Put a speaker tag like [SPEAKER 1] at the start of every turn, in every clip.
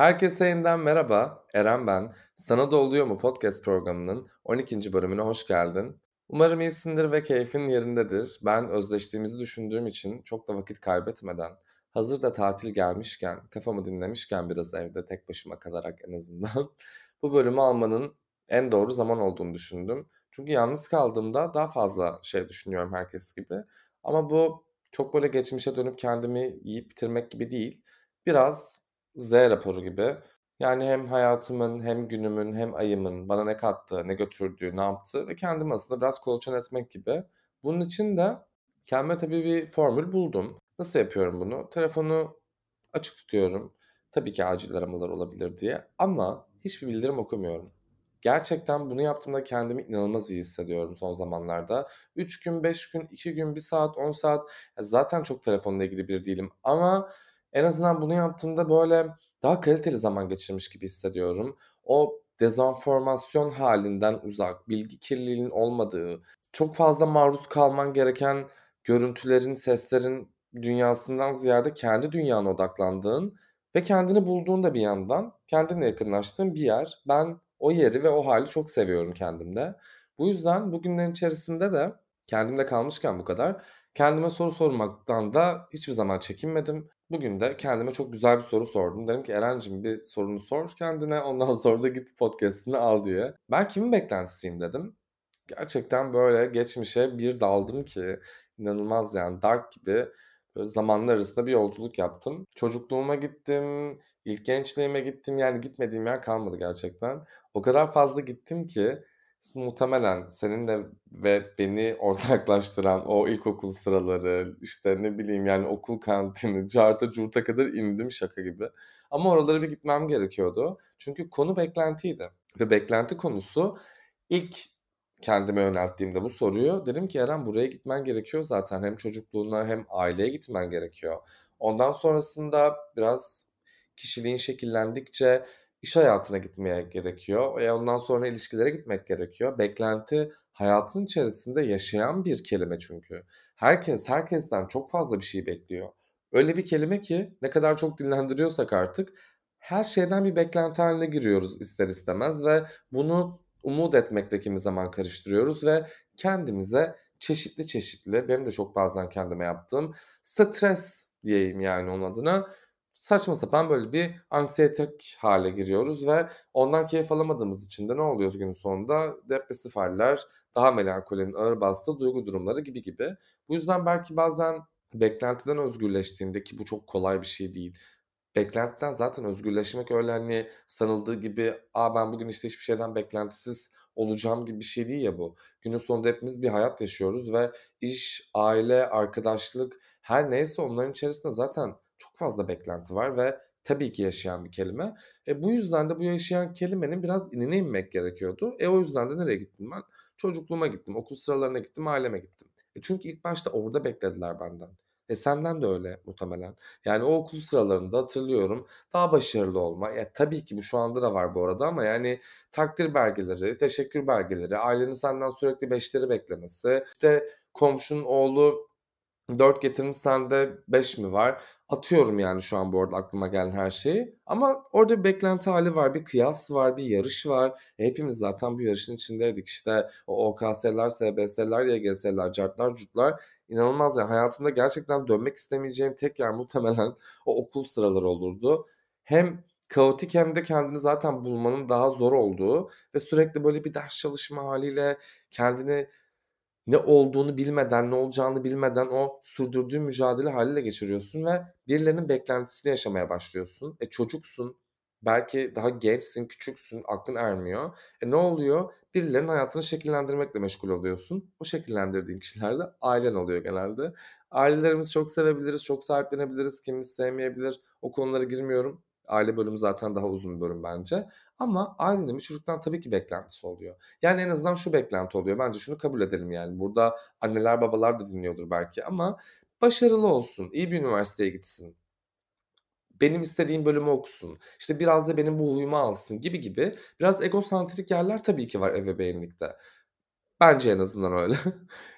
[SPEAKER 1] Herkese yeniden merhaba. Eren ben. Sana da Oluyor mu podcast programının 12. bölümüne hoş geldin. Umarım iyisindir ve keyfin yerindedir. Ben özleştiğimizi düşündüğüm için çok da vakit kaybetmeden, hazır da tatil gelmişken, kafamı dinlemişken biraz evde tek başıma kalarak en azından bu bölümü almanın en doğru zaman olduğunu düşündüm. Çünkü yalnız kaldığımda daha fazla şey düşünüyorum herkes gibi. Ama bu çok böyle geçmişe dönüp kendimi yiyip bitirmek gibi değil. Biraz Z raporu gibi. Yani hem hayatımın hem günümün hem ayımın bana ne kattığı, ne götürdüğü, ne yaptığı ve kendimi aslında biraz kolaçan etmek gibi. Bunun için de kendime tabii bir formül buldum. Nasıl yapıyorum bunu? Telefonu açık tutuyorum. Tabii ki acil aramalar olabilir diye ama hiçbir bildirim okumuyorum. Gerçekten bunu yaptığımda kendimi inanılmaz iyi hissediyorum son zamanlarda. 3 gün, 5 gün, 2 gün, 1 saat, 10 saat zaten çok telefonla ilgili bir değilim ama en azından bunu yaptığımda böyle daha kaliteli zaman geçirmiş gibi hissediyorum. O dezenformasyon halinden uzak, bilgi kirliliğinin olmadığı, çok fazla maruz kalman gereken görüntülerin, seslerin dünyasından ziyade kendi dünyana odaklandığın ve kendini bulduğunda bir yandan kendine yakınlaştığın bir yer. Ben o yeri ve o hali çok seviyorum kendimde. Bu yüzden bugünlerin içerisinde de kendimde kalmışken bu kadar kendime soru sormaktan da hiçbir zaman çekinmedim. Bugün de kendime çok güzel bir soru sordum. Dedim ki Eren'cim bir sorunu sor kendine ondan sonra da git podcast'ını al diye. Ben kimin beklentisiyim dedim. Gerçekten böyle geçmişe bir daldım ki inanılmaz yani dark gibi zamanlar arasında bir yolculuk yaptım. Çocukluğuma gittim, ilk gençliğime gittim yani gitmediğim yer kalmadı gerçekten. O kadar fazla gittim ki muhtemelen seninle ve beni ortaklaştıran o ilkokul sıraları, işte ne bileyim yani okul kantini, carta curta kadar indim şaka gibi. Ama oralara bir gitmem gerekiyordu. Çünkü konu beklentiydi. Ve beklenti konusu ilk kendime yönelttiğimde bu soruyu dedim ki Eren buraya gitmen gerekiyor zaten. Hem çocukluğuna hem aileye gitmen gerekiyor. Ondan sonrasında biraz kişiliğin şekillendikçe iş hayatına gitmeye gerekiyor. E ondan sonra ilişkilere gitmek gerekiyor. Beklenti hayatın içerisinde yaşayan bir kelime çünkü. Herkes herkesten çok fazla bir şey bekliyor. Öyle bir kelime ki ne kadar çok dinlendiriyorsak artık her şeyden bir beklenti haline giriyoruz ister istemez ve bunu umut etmekle kimi zaman karıştırıyoruz ve kendimize çeşitli çeşitli benim de çok bazen kendime yaptığım stres diyeyim yani onun adına saçma sapan böyle bir anksiyetik hale giriyoruz ve ondan keyif alamadığımız için de ne oluyor günün sonunda? Depresif haller, daha melankolinin ağır bastığı duygu durumları gibi gibi. Bu yüzden belki bazen beklentiden özgürleştiğinde ki bu çok kolay bir şey değil. Beklentiden zaten özgürleşmek öyle hani sanıldığı gibi Aa ben bugün işte hiçbir şeyden beklentisiz olacağım gibi bir şey değil ya bu. Günün sonunda hepimiz bir hayat yaşıyoruz ve iş, aile, arkadaşlık her neyse onların içerisinde zaten çok fazla beklenti var ve tabii ki yaşayan bir kelime. E, bu yüzden de bu yaşayan kelimenin biraz inine inmek gerekiyordu. E o yüzden de nereye gittim ben? Çocukluğuma gittim, okul sıralarına gittim, aileme gittim. E çünkü ilk başta orada beklediler benden. E senden de öyle muhtemelen. Yani o okul sıralarında hatırlıyorum daha başarılı olma. Ya tabii ki bu şu anda da var bu arada ama yani takdir belgeleri, teşekkür belgeleri, ailenin senden sürekli beşleri beklemesi, işte komşunun oğlu 4 getirmiş sende 5 mi var? Atıyorum yani şu an bu arada aklıma gelen her şeyi. Ama orada bir beklenti hali var, bir kıyas var, bir yarış var. E, hepimiz zaten bu yarışın içindeydik. İşte o OKS'ler, SBS'ler, YGS'ler, cartlar, cutlar. İnanılmaz yani hayatımda gerçekten dönmek istemeyeceğim tek yer muhtemelen o okul sıraları olurdu. Hem kaotik hem de kendini zaten bulmanın daha zor olduğu ve sürekli böyle bir ders çalışma haliyle kendini ne olduğunu bilmeden, ne olacağını bilmeden o sürdürdüğün mücadele haliyle geçiriyorsun ve birilerinin beklentisini yaşamaya başlıyorsun. E çocuksun, belki daha gençsin, küçüksün, aklın ermiyor. E ne oluyor? Birilerinin hayatını şekillendirmekle meşgul oluyorsun. O şekillendirdiğin kişiler de ailen oluyor genelde. Ailelerimizi çok sevebiliriz, çok sahiplenebiliriz, kimimiz sevmeyebilir. O konulara girmiyorum. Aile bölümü zaten daha uzun bir bölüm bence. Ama ailenin bir çocuktan tabii ki beklentisi oluyor. Yani en azından şu beklenti oluyor. Bence şunu kabul edelim yani. Burada anneler babalar da dinliyordur belki ama başarılı olsun, iyi bir üniversiteye gitsin. Benim istediğim bölümü okusun. İşte biraz da benim bu huyumu alsın gibi gibi. Biraz egosantrik yerler tabii ki var ebeveynlikte. Bence en azından öyle.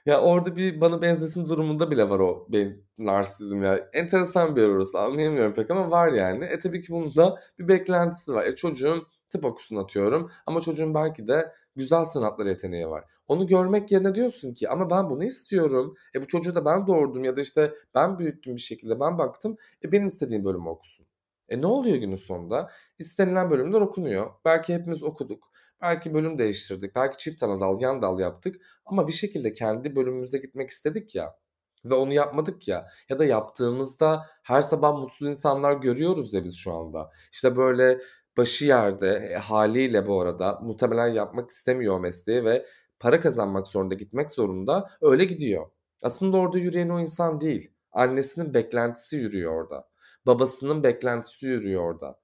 [SPEAKER 1] Ya, orada bir bana benzesin durumunda bile var o benim narsizm ya. Enteresan bir yer orası. Anlayamıyorum pek ama var yani. E, tabii ki bunun da bir beklentisi var. E, çocuğum tıp okusun atıyorum ama çocuğun belki de güzel sanatlar yeteneği var. Onu görmek yerine diyorsun ki ama ben bunu istiyorum. E, bu çocuğu da ben doğurdum ya da, işte, ben büyüttüm bir şekilde, ben baktım. E, benim istediğim bölümü okusun. E, ne oluyor günün sonunda? İstenilen bölümler okunuyor. Belki hepimiz okuduk. Belki bölüm değiştirdik. Belki çift ana dal, yan dal yaptık ama bir şekilde kendi bölümümüze gitmek istedik ya ve onu yapmadık ya ya da yaptığımızda her sabah mutsuz insanlar görüyoruz ya biz şu anda. İşte, böyle, başı yerde, e, hâliyle bu arada muhtemelen yapmak istemiyor mesleği ve para kazanmak zorunda, gitmek zorunda, öyle gidiyor. Aslında orada yürüyen o insan değil. Annesinin beklentisi yürüyor orada. Babasının beklentisi yürüyor orada.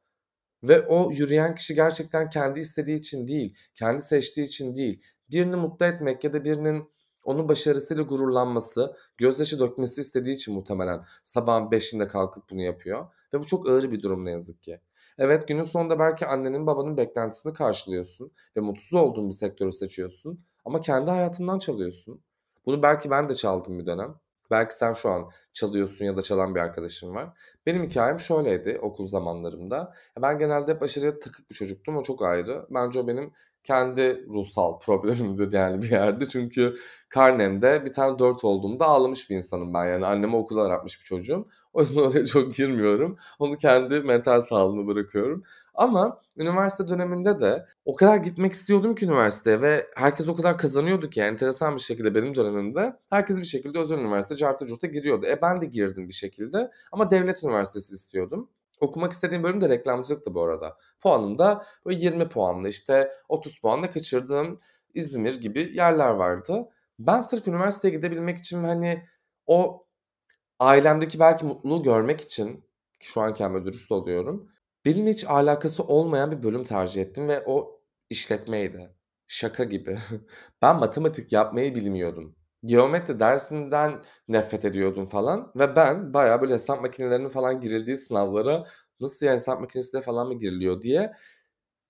[SPEAKER 1] Ve o yürüyen kişi gerçekten kendi istediği için değil, kendi seçtiği için değil, birini mutlu etmek ya da birinin onun başarısıyla gururlanması, gözyaşı dökmesi istediği için muhtemelen sabahın 5'inde kalkıp bunu yapıyor ve bu çok ağır bir durum ne yazık ki. Evet, günün sonunda belki annenin babanın beklentisini karşılıyorsun ve mutsuz olduğun bir sektörü seçiyorsun ama kendi hayatından çalıyorsun. Bunu belki ben de çaldım bir dönem. Belki sen şu an çalıyorsun ya da çalan bir arkadaşın var. Benim hikâyem şöyleydi okul zamanlarımda. Ben genelde hep aşırı takık bir çocuktum. O çok ayrı. Bence o benim kendi ruhsal problemimdir yani bir yerde. Çünkü karnemde bir tane 4 olduğumda ağlamış bir insanım ben. Yani anneme okula aratmış bir çocuğum. O yüzden oraya çok girmiyorum. Onu kendi mental sağlığıma bırakıyorum. Ama üniversite döneminde de o kadar gitmek istiyordum ki üniversiteye ve herkes o kadar kazanıyordu ki enteresan bir şekilde benim dönemimde herkes bir şekilde özel üniversite carta curta giriyordu. E ben de girdim bir şekilde ama devlet üniversitesi istiyordum. Okumak istediğim bölüm de reklamcılıktı bu arada. Puanım da böyle 20 puanla işte 30 puanla kaçırdığım İzmir gibi yerler vardı. Ben sırf üniversiteye gidebilmek için hani o ailemdeki belki mutluluğu görmek için ki şu an kendime dürüst oluyorum. Benimle hiç alakası olmayan bir bölüm tercih ettim ve o işletmeydi. Şaka gibi. Ben matematik yapmayı bilmiyordum. Geometri dersinden nefret ediyordum falan ve ben bayağı böyle hesap makinelerinin falan girildiği sınavlara nasıl ya hesap makinesiyle falan mı giriliyor diye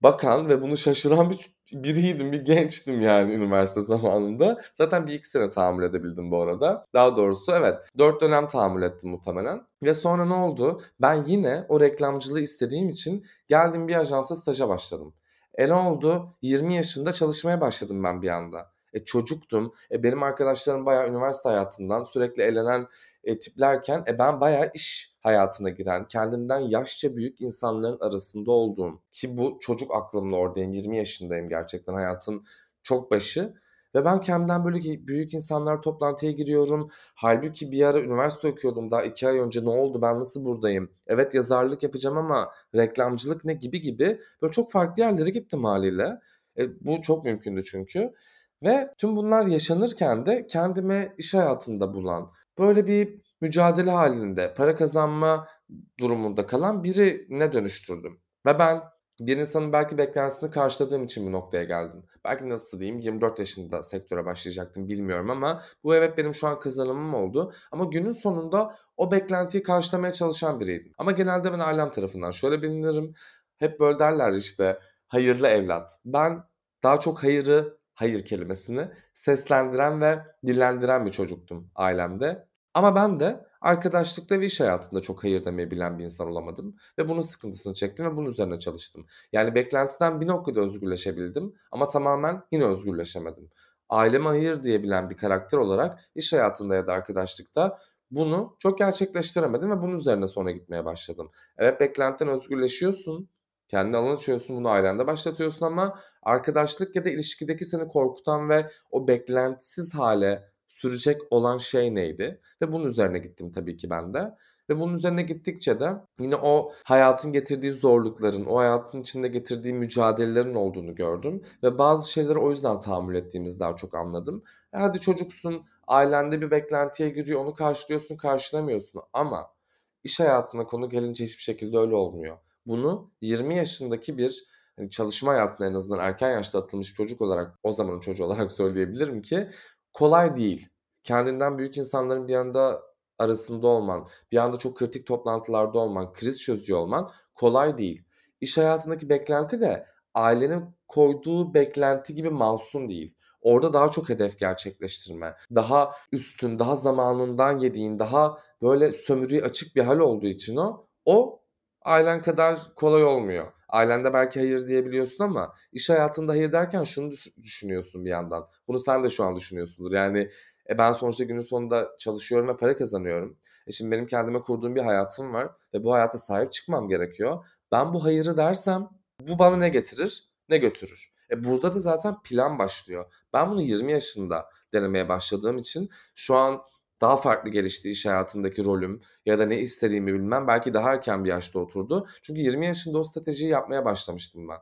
[SPEAKER 1] bakan ve bunu şaşıran bir biriydim, bir gençtim yani üniversite zamanında. Zaten bir iki sene tahammül edebildim bu arada. Daha doğrusu evet 4 dönem tahammül ettim muhtemelen. Ve sonra ne oldu? Ben yine o reklamcılığı istediğim için geldim bir ajansa staja başladım. E ne oldu? 20 yaşında çalışmaya başladım ben bir anda. E çocuktum. E benim arkadaşlarım bayağı üniversite hayatından sürekli elenen e, tiplerken e ben bayağı iş hayatına giren, kendimden yaşça büyük insanların arasında olduğum ki bu çocuk aklımla oradayım. 20 yaşındayım gerçekten hayatın çok başı. Ve ben kendimden böyle büyük insanlar toplantıya giriyorum. Halbuki bir ara üniversite okuyordum daha iki ay önce ne oldu ben nasıl buradayım? Evet yazarlık yapacağım ama reklamcılık ne gibi gibi böyle çok farklı yerlere gittim haliyle. E, bu çok mümkündü çünkü. Ve tüm bunlar yaşanırken de kendime iş hayatında bulan, böyle bir mücadele halinde para kazanma durumunda kalan birine dönüştürdüm. Ve ben bir insanın belki beklentisini karşıladığım için bu noktaya geldim. Belki nasıl diyeyim 24 yaşında sektöre başlayacaktım bilmiyorum ama bu evet benim şu an kazanımım oldu. Ama günün sonunda o beklentiyi karşılamaya çalışan biriydim. Ama genelde ben ailem tarafından şöyle bilinirim. Hep böyle derler işte hayırlı evlat. Ben daha çok hayırı hayır kelimesini seslendiren ve dillendiren bir çocuktum ailemde. Ama ben de arkadaşlıkta ve iş hayatında çok hayır demeyi bilen bir insan olamadım ve bunun sıkıntısını çektim ve bunun üzerine çalıştım. Yani beklentiden bir noktada özgürleşebildim ama tamamen yine özgürleşemedim. Aileme hayır diyebilen bir karakter olarak iş hayatında ya da arkadaşlıkta bunu çok gerçekleştiremedim ve bunun üzerine sonra gitmeye başladım. Evet beklentiden özgürleşiyorsun kendi alan açıyorsun, bunu ailende başlatıyorsun ama arkadaşlık ya da ilişkideki seni korkutan ve o beklentisiz hale sürecek olan şey neydi? Ve bunun üzerine gittim tabii ki ben de. Ve bunun üzerine gittikçe de yine o hayatın getirdiği zorlukların, o hayatın içinde getirdiği mücadelelerin olduğunu gördüm. Ve bazı şeyleri o yüzden tahammül ettiğimizi daha çok anladım. E hadi çocuksun, ailende bir beklentiye giriyor, onu karşılıyorsun, karşılamıyorsun. Ama iş hayatına konu gelince hiçbir şekilde öyle olmuyor. Bunu 20 yaşındaki bir hani çalışma hayatına en azından erken yaşta atılmış çocuk olarak o zamanın çocuğu olarak söyleyebilirim ki kolay değil. Kendinden büyük insanların bir anda arasında olman, bir anda çok kritik toplantılarda olman, kriz çözüyor olman kolay değil. İş hayatındaki beklenti de ailenin koyduğu beklenti gibi masum değil. Orada daha çok hedef gerçekleştirme, daha üstün, daha zamanından yediğin, daha böyle sömürüye açık bir hal olduğu için o, o ailen kadar kolay olmuyor. Ailende belki hayır diyebiliyorsun ama iş hayatında hayır derken şunu düşünüyorsun bir yandan. Bunu sen de şu an düşünüyorsundur. Yani e ben sonuçta günün sonunda çalışıyorum ve para kazanıyorum. E şimdi benim kendime kurduğum bir hayatım var ve bu hayata sahip çıkmam gerekiyor. Ben bu hayırı dersem bu bana ne getirir ne götürür. E burada da zaten plan başlıyor. Ben bunu 20 yaşında denemeye başladığım için şu an daha farklı gelişti iş hayatımdaki rolüm ya da ne istediğimi bilmem belki daha erken bir yaşta oturdu. Çünkü 20 yaşında o stratejiyi yapmaya başlamıştım ben.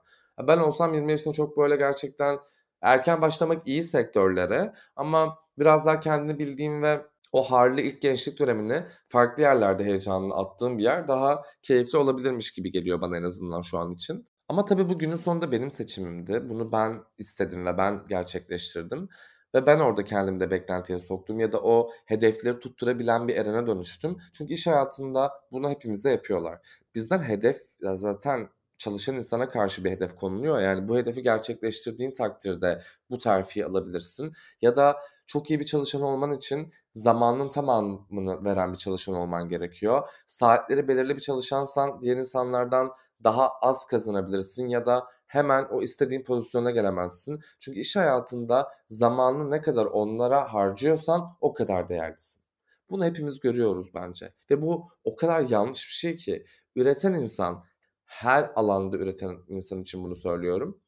[SPEAKER 1] Ben olsam 20 yaşında çok böyle gerçekten erken başlamak iyi sektörlere ama biraz daha kendini bildiğim ve o harlı ilk gençlik dönemini farklı yerlerde heyecanını attığım bir yer daha keyifli olabilirmiş gibi geliyor bana en azından şu an için. Ama tabii bu günün sonunda benim seçimimdi. Bunu ben istedim ve ben gerçekleştirdim. Ve ben orada kendimi de beklentiye soktum ya da o hedefleri tutturabilen bir Eren'e dönüştüm. Çünkü iş hayatında bunu hepimiz de yapıyorlar. Bizden hedef zaten çalışan insana karşı bir hedef konuluyor. Yani bu hedefi gerçekleştirdiğin takdirde bu terfiyi alabilirsin. Ya da çok iyi bir çalışan olman için zamanın tamamını veren bir çalışan olman gerekiyor. Saatleri belirli bir çalışansan diğer insanlardan daha az kazanabilirsin ya da hemen o istediğin pozisyona gelemezsin. Çünkü iş hayatında zamanını ne kadar onlara harcıyorsan o kadar değerlisin. Bunu hepimiz görüyoruz bence. Ve bu o kadar yanlış bir şey ki üreten insan her alanda üreten insan için bunu söylüyorum.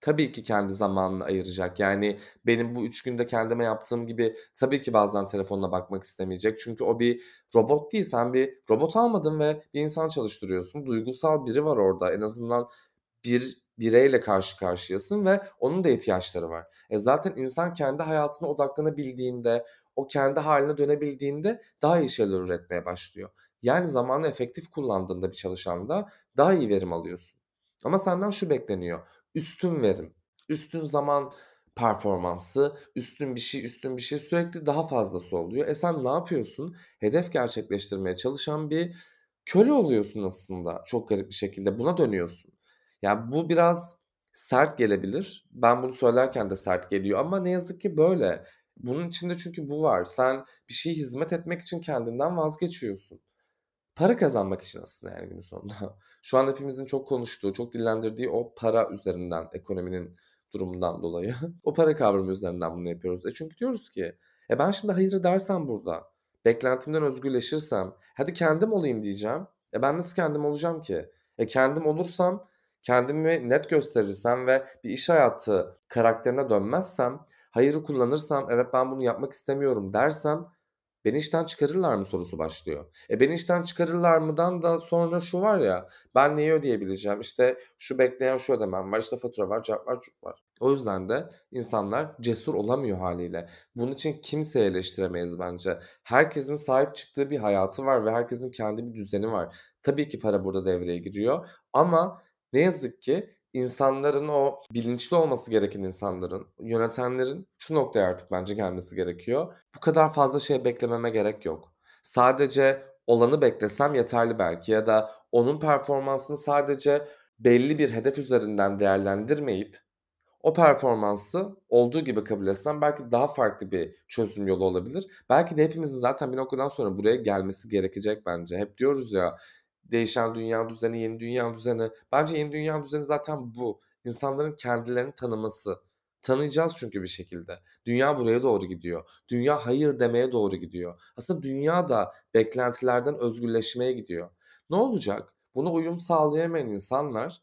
[SPEAKER 1] Tabii ki kendi zamanını ayıracak. Yani benim bu 3 günde kendime yaptığım gibi tabii ki bazen telefonuna bakmak istemeyecek. Çünkü o bir robot değil. Sen bir robot almadın ve bir insan çalıştırıyorsun. Duygusal biri var orada. En azından bir bireyle karşı karşıyasın ve onun da ihtiyaçları var. E zaten insan kendi hayatına odaklanabildiğinde, o kendi haline dönebildiğinde daha iyi şeyler üretmeye başlıyor. Yani zamanı efektif kullandığında bir çalışanda daha iyi verim alıyorsun. Ama senden şu bekleniyor. Üstün verim, üstün zaman performansı, üstün bir şey, üstün bir şey sürekli daha fazlası oluyor. E sen ne yapıyorsun? Hedef gerçekleştirmeye çalışan bir köle oluyorsun aslında çok garip bir şekilde. Buna dönüyorsun. Ya bu biraz sert gelebilir. Ben bunu söylerken de sert geliyor ama ne yazık ki böyle. Bunun içinde çünkü bu var. Sen bir şeye hizmet etmek için kendinden vazgeçiyorsun. Para kazanmak için aslında yani günün sonunda. Şu an hepimizin çok konuştuğu, çok dillendirdiği o para üzerinden, ekonominin durumundan dolayı. o para kavramı üzerinden bunu yapıyoruz. E çünkü diyoruz ki, e ben şimdi hayır dersem burada, beklentimden özgürleşirsem, hadi kendim olayım diyeceğim. E ben nasıl kendim olacağım ki? E kendim olursam, kendimi net gösterirsem ve bir iş hayatı karakterine dönmezsem, hayırı kullanırsam, evet ben bunu yapmak istemiyorum dersem Beni işten çıkarırlar mı sorusu başlıyor. E beni işten çıkarırlar mıdan da sonra şu var ya ben neyi ödeyebileceğim işte şu bekleyen şu ödemem var işte fatura var cevap var çuk var. O yüzden de insanlar cesur olamıyor haliyle. Bunun için kimseyi eleştiremeyiz bence. Herkesin sahip çıktığı bir hayatı var ve herkesin kendi bir düzeni var. Tabii ki para burada devreye giriyor ama ne yazık ki insanların o bilinçli olması gereken insanların, yönetenlerin şu noktaya artık bence gelmesi gerekiyor. Bu kadar fazla şey beklememe gerek yok. Sadece olanı beklesem yeterli belki ya da onun performansını sadece belli bir hedef üzerinden değerlendirmeyip o performansı olduğu gibi kabul etsem belki daha farklı bir çözüm yolu olabilir. Belki de hepimizin zaten bir noktadan sonra buraya gelmesi gerekecek bence. Hep diyoruz ya değişen dünya düzeni, yeni dünya düzeni. Bence yeni dünya düzeni zaten bu. İnsanların kendilerini tanıması. Tanıyacağız çünkü bir şekilde. Dünya buraya doğru gidiyor. Dünya hayır demeye doğru gidiyor. Aslında dünya da beklentilerden özgürleşmeye gidiyor. Ne olacak? Buna uyum sağlayamayan insanlar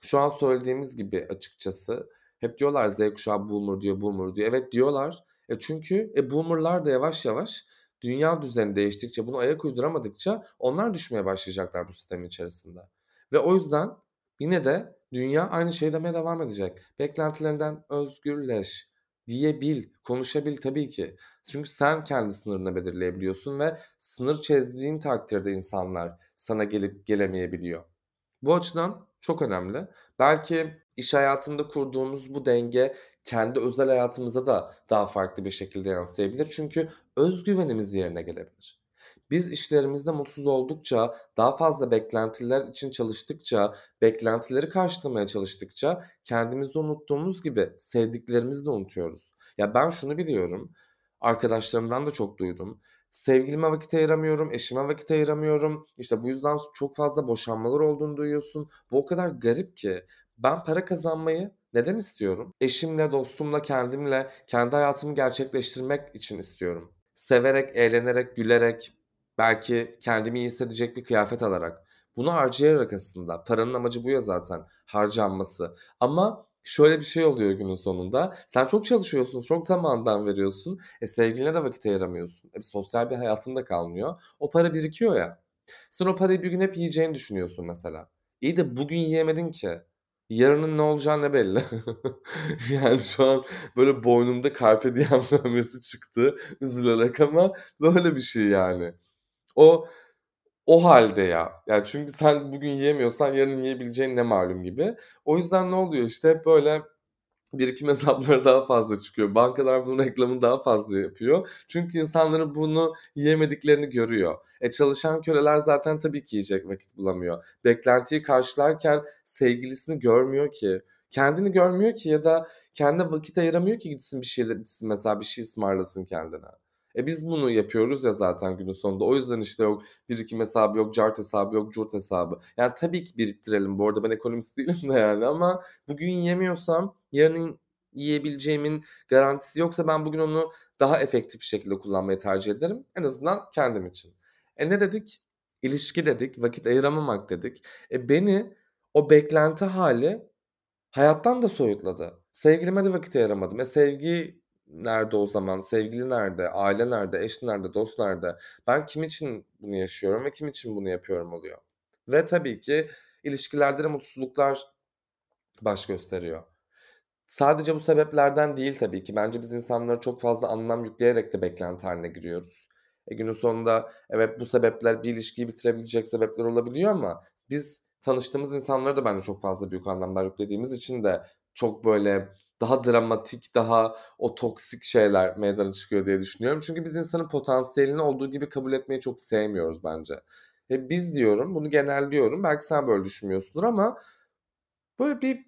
[SPEAKER 1] şu an söylediğimiz gibi açıkçası hep diyorlar Z kuşağı boomer diyor boomer diyor. Evet diyorlar. E çünkü e boomerlar da yavaş yavaş dünya düzeni değiştikçe, bunu ayak uyduramadıkça onlar düşmeye başlayacaklar bu sistemin içerisinde. Ve o yüzden yine de dünya aynı şeyi demeye devam edecek. Beklentilerinden özgürleş diyebil, konuşabil tabii ki. Çünkü sen kendi sınırını belirleyebiliyorsun ve sınır çizdiğin takdirde insanlar sana gelip gelemeyebiliyor. Bu açıdan çok önemli. Belki iş hayatında kurduğumuz bu denge kendi özel hayatımıza da daha farklı bir şekilde yansıyabilir. Çünkü özgüvenimiz yerine gelebilir. Biz işlerimizde mutsuz oldukça, daha fazla beklentiler için çalıştıkça, beklentileri karşılamaya çalıştıkça kendimizi unuttuğumuz gibi sevdiklerimizi de unutuyoruz. Ya ben şunu biliyorum, arkadaşlarımdan da çok duydum. Sevgilime vakit ayıramıyorum, eşime vakit ayıramıyorum. İşte bu yüzden çok fazla boşanmalar olduğunu duyuyorsun. Bu o kadar garip ki. Ben para kazanmayı neden istiyorum? Eşimle, dostumla, kendimle, kendi hayatımı gerçekleştirmek için istiyorum. Severek, eğlenerek, gülerek, belki kendimi iyi hissedecek bir kıyafet alarak. Bunu harcayarak aslında. Paranın amacı bu ya zaten, harcanması. Ama şöyle bir şey oluyor günün sonunda. Sen çok çalışıyorsun, çok zamandan veriyorsun. E sevgiline de vakit ayıramıyorsun. E sosyal bir hayatın da kalmıyor. O para birikiyor ya. Sen o parayı bir gün hep yiyeceğini düşünüyorsun mesela. İyi de bugün yiyemedin ki. Yarının ne olacağı ne belli. yani şu an böyle boynumda carpe diem dövmesi çıktı üzülerek ama böyle bir şey yani. O o halde ya. Ya çünkü sen bugün yiyemiyorsan yarın yiyebileceğin ne malum gibi. O yüzden ne oluyor işte hep böyle birikim hesapları daha fazla çıkıyor. Bankalar bunun reklamını daha fazla yapıyor. Çünkü insanların bunu yiyemediklerini görüyor. E çalışan köleler zaten tabii ki yiyecek vakit bulamıyor. Beklentiyi karşılarken sevgilisini görmüyor ki. Kendini görmüyor ki ya da kendine vakit ayıramıyor ki gitsin bir şeyler gitsin mesela bir şey ısmarlasın kendine. E biz bunu yapıyoruz ya zaten günün sonunda. O yüzden işte yok birikim hesabı yok, cart hesabı yok, curt hesabı. Yani tabii ki biriktirelim. Bu arada ben ekonomist değilim de yani ama bugün yiyemiyorsam yarın yiyebileceğimin garantisi yoksa ben bugün onu daha efektif bir şekilde kullanmayı tercih ederim. En azından kendim için. E ne dedik? İlişki dedik, vakit ayıramamak dedik. E beni o beklenti hali hayattan da soyutladı. Sevgilime de vakit ayıramadım. E sevgi nerede o zaman? Sevgili nerede? Aile nerede? Eş nerede? Dost nerede? Ben kim için bunu yaşıyorum ve kim için bunu yapıyorum oluyor. Ve tabii ki ilişkilerde de mutsuzluklar baş gösteriyor. Sadece bu sebeplerden değil tabii ki. Bence biz insanlara çok fazla anlam yükleyerek de beklenti haline giriyoruz. E günün sonunda evet bu sebepler bir ilişkiyi bitirebilecek sebepler olabiliyor ama biz tanıştığımız insanlara da bence çok fazla büyük anlamlar yüklediğimiz için de çok böyle daha dramatik, daha o toksik şeyler meydana çıkıyor diye düşünüyorum. Çünkü biz insanın potansiyelini olduğu gibi kabul etmeyi çok sevmiyoruz bence. E biz diyorum, bunu genelliyorum. Belki sen böyle düşünmüyorsundur ama böyle bir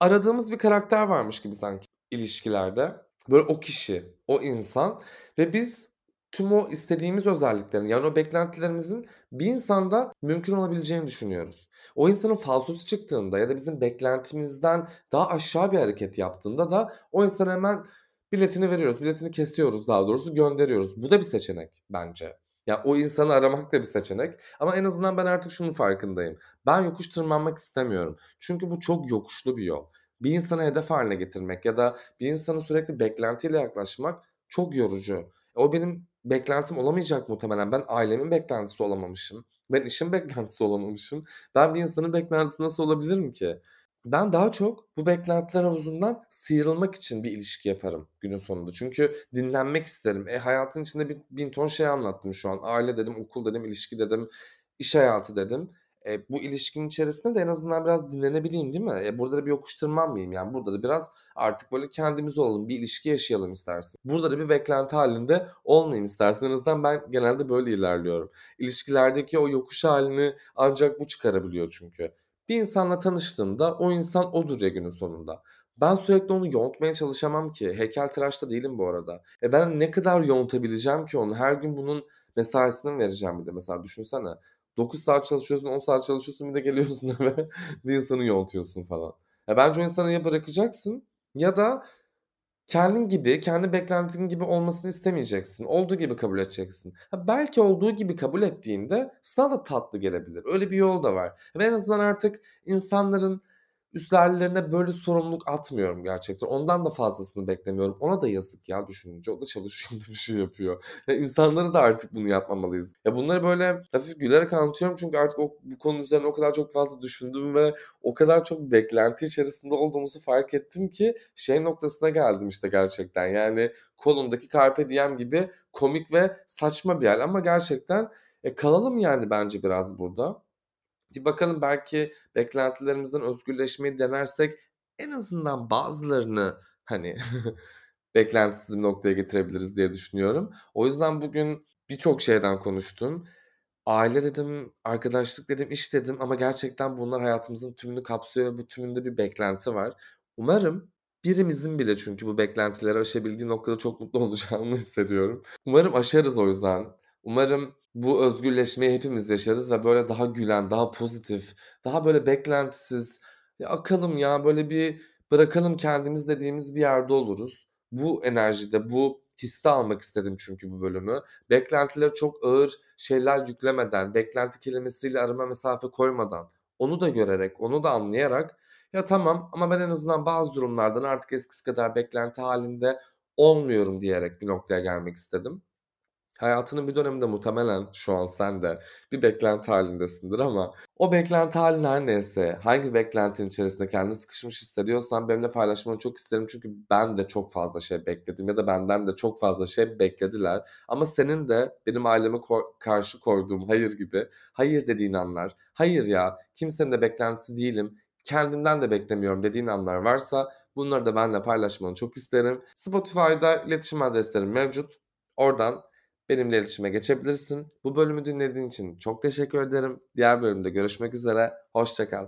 [SPEAKER 1] aradığımız bir karakter varmış gibi sanki ilişkilerde. Böyle o kişi, o insan ve biz tüm o istediğimiz özelliklerin yani o beklentilerimizin bir insanda mümkün olabileceğini düşünüyoruz. O insanın falsosu çıktığında ya da bizim beklentimizden daha aşağı bir hareket yaptığında da o insana hemen biletini veriyoruz. Biletini kesiyoruz daha doğrusu gönderiyoruz. Bu da bir seçenek bence. Ya o insanı aramak da bir seçenek. Ama en azından ben artık şunun farkındayım. Ben yokuş tırmanmak istemiyorum. Çünkü bu çok yokuşlu bir yol. Bir insanı hedef haline getirmek ya da bir insanı sürekli beklentiyle yaklaşmak çok yorucu. O benim beklentim olamayacak muhtemelen. Ben ailemin beklentisi olamamışım. Ben işin beklentisi olamamışım. Ben bir insanın beklentisi nasıl olabilirim ki? Ben daha çok bu beklentiler havuzundan sıyrılmak için bir ilişki yaparım günün sonunda. Çünkü dinlenmek isterim. E hayatın içinde bir bin ton şey anlattım şu an. Aile dedim, okul dedim, ilişki dedim, iş hayatı dedim. E, bu ilişkinin içerisinde de en azından biraz dinlenebileyim değil mi? E, burada da bir yokuş tırmanmayayım yani. Burada da biraz artık böyle kendimiz olalım, bir ilişki yaşayalım istersin. Burada da bir beklenti halinde olmayayım istersin. En azından ben genelde böyle ilerliyorum. İlişkilerdeki o yokuş halini ancak bu çıkarabiliyor çünkü. Bir insanla tanıştığımda o insan odur ya günün sonunda. Ben sürekli onu yontmaya çalışamam ki. Heykeltıraşta değilim bu arada. E ben ne kadar yontabileceğim ki onu? Her gün bunun mesaisini vereceğim bir de mesela düşünsene. 9 saat çalışıyorsun, 10 saat çalışıyorsun bir de geliyorsun eve bir insanı yontuyorsun falan. Ya bence o insanı ya bırakacaksın ya da kendin gibi, kendi beklentin gibi olmasını istemeyeceksin. Olduğu gibi kabul edeceksin. Ha, belki olduğu gibi kabul ettiğinde sana da tatlı gelebilir. Öyle bir yol da var. Ve en azından artık insanların üstlerlerine böyle sorumluluk atmıyorum gerçekten. Ondan da fazlasını beklemiyorum. Ona da yazık ya düşününce. O da çalışıyor bir şey yapıyor. Ya insanlara da artık bunu yapmamalıyız. Ya bunları böyle hafif gülerek anlatıyorum çünkü artık o, bu konu üzerine o kadar çok fazla düşündüm ve o kadar çok beklenti içerisinde olduğumuzu fark ettim ki şey noktasına geldim işte gerçekten. Yani kolumdaki Carpe Diem gibi komik ve saçma bir hal ama gerçekten e, kalalım yani bence biraz burada. Bir bakalım belki beklentilerimizden özgürleşmeyi denersek en azından bazılarını hani beklentisiz bir noktaya getirebiliriz diye düşünüyorum. O yüzden bugün birçok şeyden konuştum. Aile dedim, arkadaşlık dedim, iş dedim ama gerçekten bunlar hayatımızın tümünü kapsıyor ve bu tümünde bir beklenti var. Umarım birimizin bile çünkü bu beklentileri aşabildiği noktada çok mutlu olacağını hissediyorum. Umarım aşarız o yüzden. Umarım bu özgürleşmeyi hepimiz yaşarız ve böyle daha gülen, daha pozitif, daha böyle beklentisiz, ya akalım ya böyle bir bırakalım kendimiz dediğimiz bir yerde oluruz. Bu enerjide, bu hissi almak istedim çünkü bu bölümü. Beklentileri çok ağır şeyler yüklemeden, beklenti kelimesiyle arama mesafe koymadan, onu da görerek, onu da anlayarak ya tamam ama ben en azından bazı durumlardan artık eskisi kadar beklenti halinde olmuyorum diyerek bir noktaya gelmek istedim. Hayatının bir döneminde muhtemelen şu an sen de bir beklenti halindesindir ama o beklenti halin her neyse, hangi beklentinin içerisinde kendini sıkışmış hissediyorsan benimle paylaşmanı çok isterim. Çünkü ben de çok fazla şey bekledim ya da benden de çok fazla şey beklediler. Ama senin de benim aileme ko- karşı koyduğum hayır gibi hayır dediğin anlar, hayır ya kimsenin de beklentisi değilim, kendimden de beklemiyorum dediğin anlar varsa bunları da benimle paylaşmanı çok isterim. Spotify'da iletişim adreslerim mevcut. Oradan benimle iletişime geçebilirsin. Bu bölümü dinlediğin için çok teşekkür ederim. Diğer bölümde görüşmek üzere. Hoşçakal.